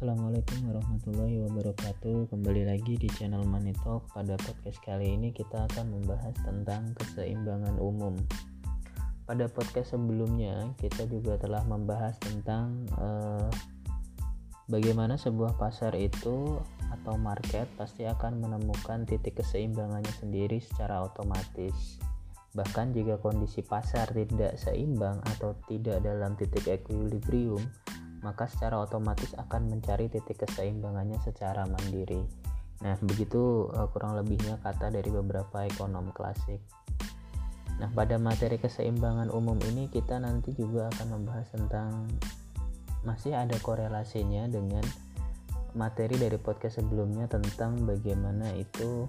Assalamualaikum warahmatullahi wabarakatuh. Kembali lagi di channel Money Talk. Pada podcast kali ini kita akan membahas tentang keseimbangan umum. Pada podcast sebelumnya kita juga telah membahas tentang eh, Bagaimana sebuah pasar itu atau market pasti akan menemukan titik keseimbangannya sendiri secara otomatis. Bahkan jika kondisi pasar tidak seimbang atau tidak dalam titik equilibrium maka secara otomatis akan mencari titik keseimbangannya secara mandiri. Nah, begitu uh, kurang lebihnya kata dari beberapa ekonom klasik. Nah, pada materi keseimbangan umum ini kita nanti juga akan membahas tentang masih ada korelasinya dengan materi dari podcast sebelumnya tentang bagaimana itu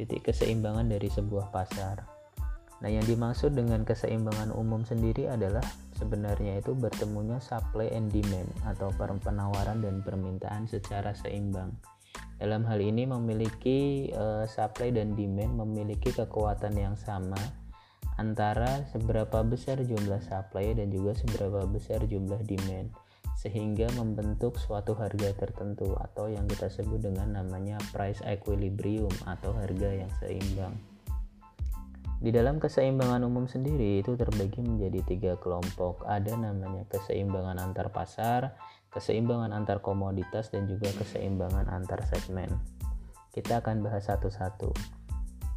titik keseimbangan dari sebuah pasar. Nah, yang dimaksud dengan keseimbangan umum sendiri adalah sebenarnya itu bertemunya supply and demand atau penawaran dan permintaan secara seimbang. Dalam hal ini memiliki uh, supply dan demand memiliki kekuatan yang sama antara seberapa besar jumlah supply dan juga seberapa besar jumlah demand sehingga membentuk suatu harga tertentu atau yang kita sebut dengan namanya price equilibrium atau harga yang seimbang. Di dalam keseimbangan umum sendiri itu terbagi menjadi tiga kelompok. Ada namanya keseimbangan antar pasar, keseimbangan antar komoditas, dan juga keseimbangan antar segmen. Kita akan bahas satu-satu.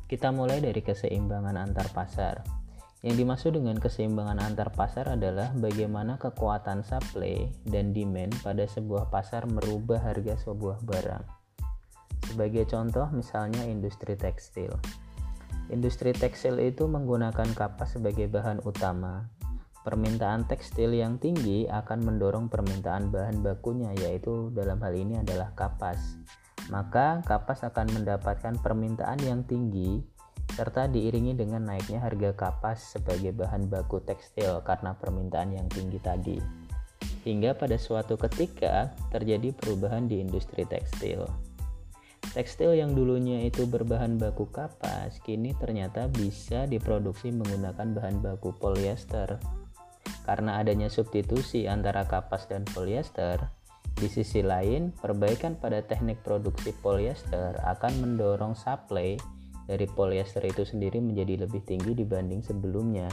Kita mulai dari keseimbangan antar pasar. Yang dimaksud dengan keseimbangan antar pasar adalah bagaimana kekuatan supply dan demand pada sebuah pasar merubah harga sebuah barang. Sebagai contoh misalnya industri tekstil. Industri tekstil itu menggunakan kapas sebagai bahan utama. Permintaan tekstil yang tinggi akan mendorong permintaan bahan bakunya yaitu dalam hal ini adalah kapas. Maka kapas akan mendapatkan permintaan yang tinggi serta diiringi dengan naiknya harga kapas sebagai bahan baku tekstil karena permintaan yang tinggi tadi. Hingga pada suatu ketika terjadi perubahan di industri tekstil. Tekstil yang dulunya itu berbahan baku kapas, kini ternyata bisa diproduksi menggunakan bahan baku polyester. Karena adanya substitusi antara kapas dan polyester, di sisi lain, perbaikan pada teknik produksi polyester akan mendorong supply dari polyester itu sendiri menjadi lebih tinggi dibanding sebelumnya.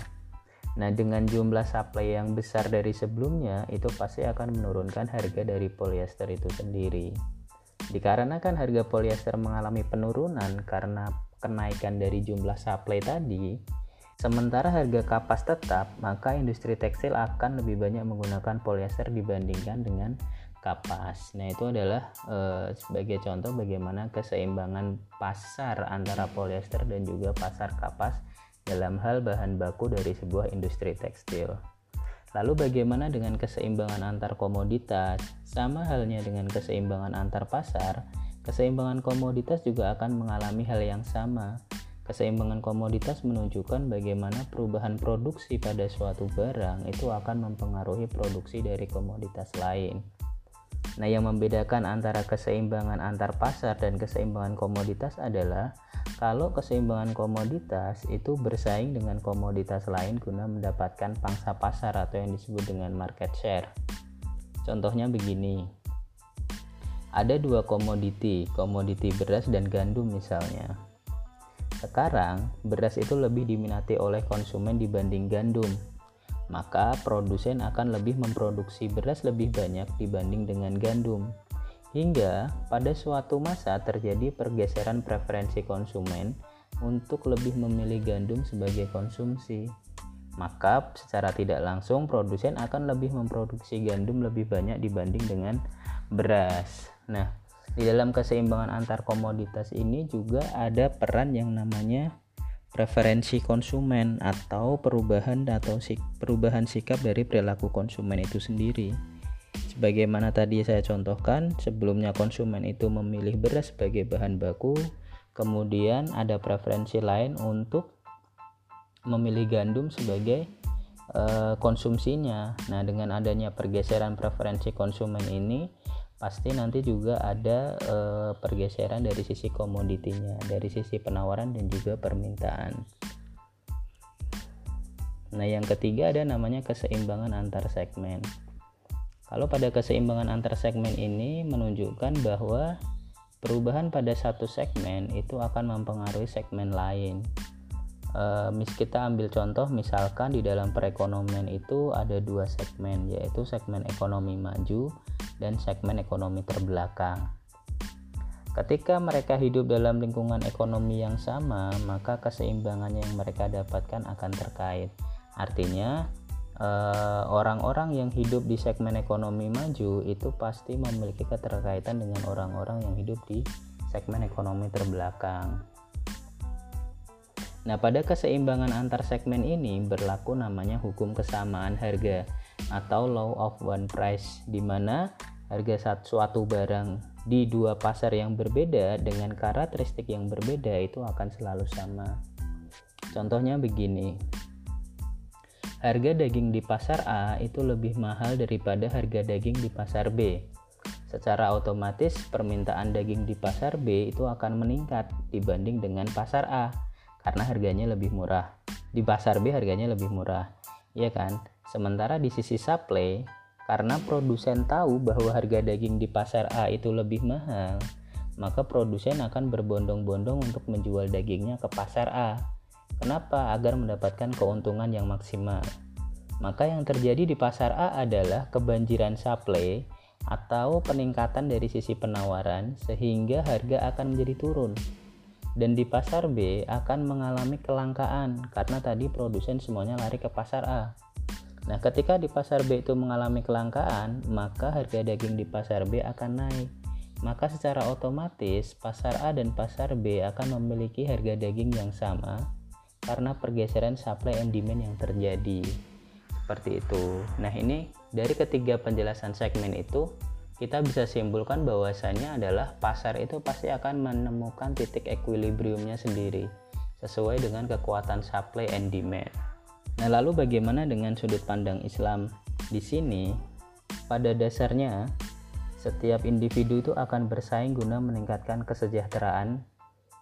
Nah, dengan jumlah supply yang besar dari sebelumnya, itu pasti akan menurunkan harga dari polyester itu sendiri. Dikarenakan harga polyester mengalami penurunan karena kenaikan dari jumlah supply tadi, sementara harga kapas tetap, maka industri tekstil akan lebih banyak menggunakan polyester dibandingkan dengan kapas. Nah, itu adalah e, sebagai contoh bagaimana keseimbangan pasar antara polyester dan juga pasar kapas dalam hal bahan baku dari sebuah industri tekstil. Lalu bagaimana dengan keseimbangan antar komoditas? Sama halnya dengan keseimbangan antar pasar, keseimbangan komoditas juga akan mengalami hal yang sama. Keseimbangan komoditas menunjukkan bagaimana perubahan produksi pada suatu barang itu akan mempengaruhi produksi dari komoditas lain. Nah, yang membedakan antara keseimbangan antar pasar dan keseimbangan komoditas adalah kalau keseimbangan komoditas itu bersaing dengan komoditas lain guna mendapatkan pangsa pasar atau yang disebut dengan market share. Contohnya begini. Ada dua komoditi, komoditi beras dan gandum misalnya. Sekarang, beras itu lebih diminati oleh konsumen dibanding gandum. Maka produsen akan lebih memproduksi beras lebih banyak dibanding dengan gandum Hingga pada suatu masa terjadi pergeseran preferensi konsumen untuk lebih memilih gandum sebagai konsumsi. Maka secara tidak langsung produsen akan lebih memproduksi gandum lebih banyak dibanding dengan beras. Nah, di dalam keseimbangan antar komoditas ini juga ada peran yang namanya preferensi konsumen atau perubahan atau perubahan sikap dari perilaku konsumen itu sendiri. Sebagaimana tadi saya contohkan, sebelumnya konsumen itu memilih beras sebagai bahan baku, kemudian ada preferensi lain untuk memilih gandum sebagai uh, konsumsinya. Nah, dengan adanya pergeseran preferensi konsumen ini, pasti nanti juga ada uh, pergeseran dari sisi komoditinya, dari sisi penawaran dan juga permintaan. Nah, yang ketiga ada namanya keseimbangan antar segmen. Kalau pada keseimbangan antar segmen ini menunjukkan bahwa perubahan pada satu segmen itu akan mempengaruhi segmen lain. E, mis kita ambil contoh misalkan di dalam perekonomian itu ada dua segmen yaitu segmen ekonomi maju dan segmen ekonomi terbelakang. Ketika mereka hidup dalam lingkungan ekonomi yang sama, maka keseimbangan yang mereka dapatkan akan terkait. Artinya, Eh, orang-orang yang hidup di segmen ekonomi maju itu pasti memiliki keterkaitan dengan orang-orang yang hidup di segmen ekonomi terbelakang. Nah, pada keseimbangan antar segmen ini berlaku namanya hukum kesamaan harga atau law of one price di mana harga suatu barang di dua pasar yang berbeda dengan karakteristik yang berbeda itu akan selalu sama. Contohnya begini, harga daging di pasar A itu lebih mahal daripada harga daging di pasar B. Secara otomatis permintaan daging di pasar B itu akan meningkat dibanding dengan pasar A karena harganya lebih murah. Di pasar B harganya lebih murah. Iya kan? Sementara di sisi supply karena produsen tahu bahwa harga daging di pasar A itu lebih mahal, maka produsen akan berbondong-bondong untuk menjual dagingnya ke pasar A Kenapa? Agar mendapatkan keuntungan yang maksimal. Maka yang terjadi di pasar A adalah kebanjiran supply atau peningkatan dari sisi penawaran sehingga harga akan menjadi turun. Dan di pasar B akan mengalami kelangkaan karena tadi produsen semuanya lari ke pasar A. Nah, ketika di pasar B itu mengalami kelangkaan, maka harga daging di pasar B akan naik. Maka secara otomatis pasar A dan pasar B akan memiliki harga daging yang sama karena pergeseran supply and demand yang terjadi. Seperti itu. Nah ini dari ketiga penjelasan segmen itu kita bisa simpulkan bahwasanya adalah pasar itu pasti akan menemukan titik equilibriumnya sendiri sesuai dengan kekuatan supply and demand. Nah lalu bagaimana dengan sudut pandang Islam? Di sini pada dasarnya setiap individu itu akan bersaing guna meningkatkan kesejahteraan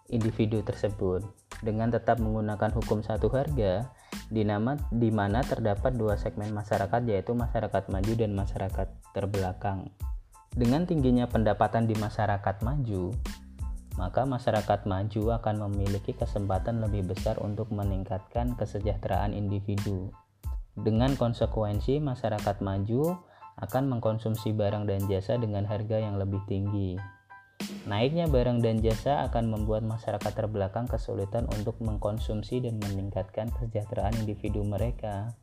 individu tersebut dengan tetap menggunakan hukum satu harga di nama di mana terdapat dua segmen masyarakat yaitu masyarakat maju dan masyarakat terbelakang. Dengan tingginya pendapatan di masyarakat maju, maka masyarakat maju akan memiliki kesempatan lebih besar untuk meningkatkan kesejahteraan individu. Dengan konsekuensi masyarakat maju akan mengkonsumsi barang dan jasa dengan harga yang lebih tinggi. Naiknya barang dan jasa akan membuat masyarakat terbelakang kesulitan untuk mengkonsumsi dan meningkatkan kesejahteraan individu mereka.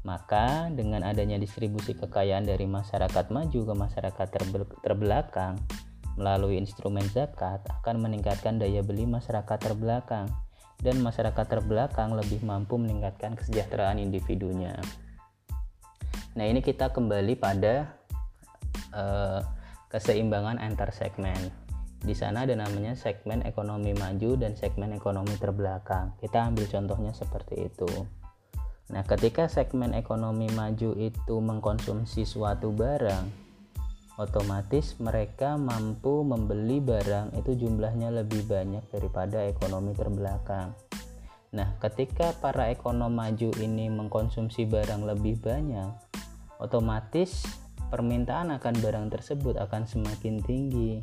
Maka, dengan adanya distribusi kekayaan dari masyarakat maju ke masyarakat terbelakang melalui instrumen zakat akan meningkatkan daya beli masyarakat terbelakang dan masyarakat terbelakang lebih mampu meningkatkan kesejahteraan individunya. Nah, ini kita kembali pada uh, keseimbangan antar segmen. Di sana ada namanya segmen ekonomi maju dan segmen ekonomi terbelakang. Kita ambil contohnya seperti itu. Nah, ketika segmen ekonomi maju itu mengkonsumsi suatu barang, otomatis mereka mampu membeli barang itu jumlahnya lebih banyak daripada ekonomi terbelakang. Nah, ketika para ekonom maju ini mengkonsumsi barang lebih banyak, otomatis permintaan akan barang tersebut akan semakin tinggi.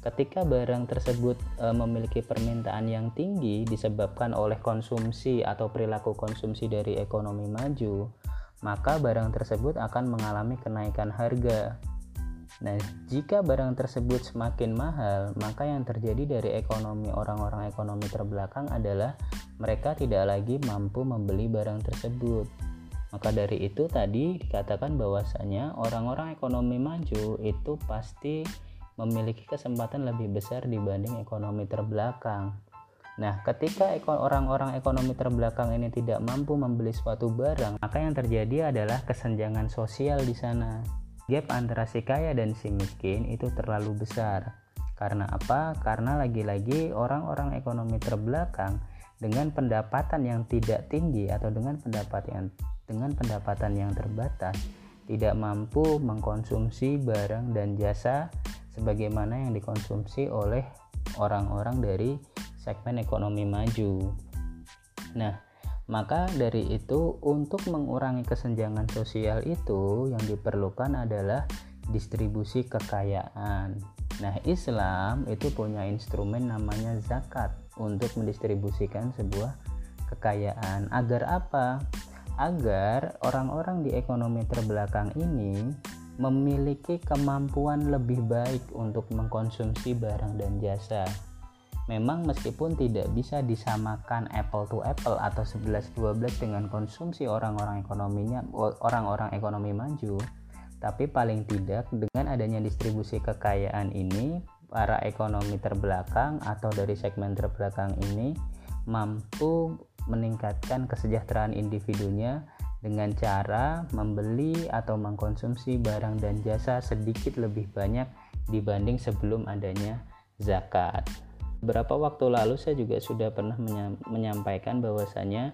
Ketika barang tersebut e, memiliki permintaan yang tinggi disebabkan oleh konsumsi atau perilaku konsumsi dari ekonomi maju, maka barang tersebut akan mengalami kenaikan harga. Nah, jika barang tersebut semakin mahal, maka yang terjadi dari ekonomi orang-orang ekonomi terbelakang adalah mereka tidak lagi mampu membeli barang tersebut maka dari itu tadi dikatakan bahwasanya orang-orang ekonomi maju itu pasti memiliki kesempatan lebih besar dibanding ekonomi terbelakang. Nah, ketika orang-orang ekonomi terbelakang ini tidak mampu membeli suatu barang, maka yang terjadi adalah kesenjangan sosial di sana. Gap antara si kaya dan si miskin itu terlalu besar. Karena apa? Karena lagi-lagi orang-orang ekonomi terbelakang dengan pendapatan yang tidak tinggi atau dengan pendapatan yang dengan pendapatan yang terbatas tidak mampu mengkonsumsi barang dan jasa sebagaimana yang dikonsumsi oleh orang-orang dari segmen ekonomi maju. Nah, Maka dari itu untuk mengurangi kesenjangan sosial itu yang diperlukan adalah distribusi kekayaan. Nah, Islam itu punya instrumen namanya zakat untuk mendistribusikan sebuah kekayaan. Agar apa? Agar orang-orang di ekonomi terbelakang ini memiliki kemampuan lebih baik untuk mengkonsumsi barang dan jasa. Memang meskipun tidak bisa disamakan apple to apple atau 11-12 dengan konsumsi orang-orang ekonominya orang-orang ekonomi maju tapi paling tidak dengan adanya distribusi kekayaan ini para ekonomi terbelakang atau dari segmen terbelakang ini mampu meningkatkan kesejahteraan individunya dengan cara membeli atau mengkonsumsi barang dan jasa sedikit lebih banyak dibanding sebelum adanya zakat. Beberapa waktu lalu saya juga sudah pernah menyampaikan bahwasanya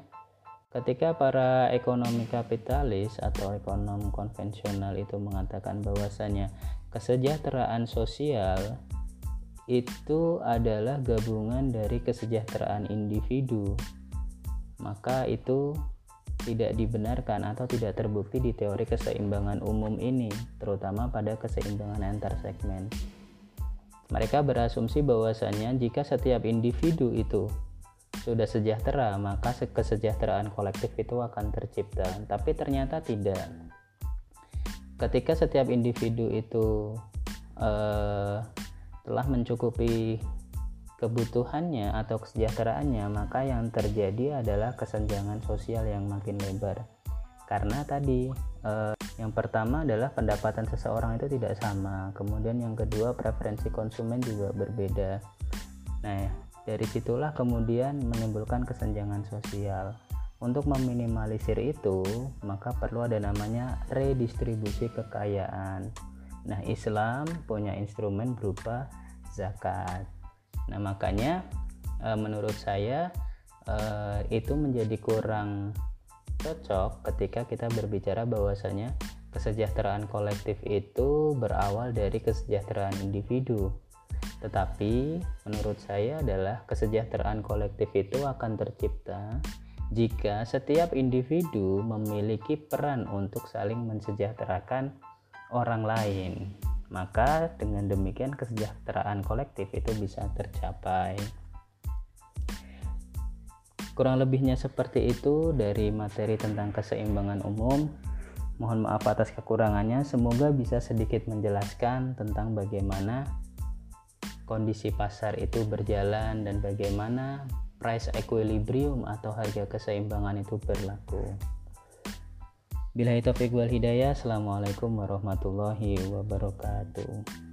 ketika para ekonomi kapitalis atau ekonom konvensional itu mengatakan bahwasanya kesejahteraan sosial itu adalah gabungan dari kesejahteraan individu maka itu tidak dibenarkan atau tidak terbukti di teori keseimbangan umum ini terutama pada keseimbangan antar segmen mereka berasumsi bahwasanya jika setiap individu itu sudah sejahtera, maka kesejahteraan kolektif itu akan tercipta. Tapi ternyata tidak. Ketika setiap individu itu uh, telah mencukupi kebutuhannya atau kesejahteraannya, maka yang terjadi adalah kesenjangan sosial yang makin lebar. Karena tadi uh, yang pertama adalah pendapatan seseorang itu tidak sama. Kemudian yang kedua preferensi konsumen juga berbeda. Nah, dari situlah kemudian menimbulkan kesenjangan sosial. Untuk meminimalisir itu, maka perlu ada namanya redistribusi kekayaan. Nah, Islam punya instrumen berupa zakat. Nah, makanya e, menurut saya e, itu menjadi kurang cocok ketika kita berbicara bahwasanya kesejahteraan kolektif itu berawal dari kesejahteraan individu. Tetapi menurut saya adalah kesejahteraan kolektif itu akan tercipta jika setiap individu memiliki peran untuk saling mensejahterakan orang lain. Maka dengan demikian kesejahteraan kolektif itu bisa tercapai. Kurang lebihnya seperti itu dari materi tentang keseimbangan umum. Mohon maaf atas kekurangannya, semoga bisa sedikit menjelaskan tentang bagaimana kondisi pasar itu berjalan dan bagaimana price equilibrium atau harga keseimbangan itu berlaku. Bila itu hidayah, Assalamualaikum warahmatullahi wabarakatuh.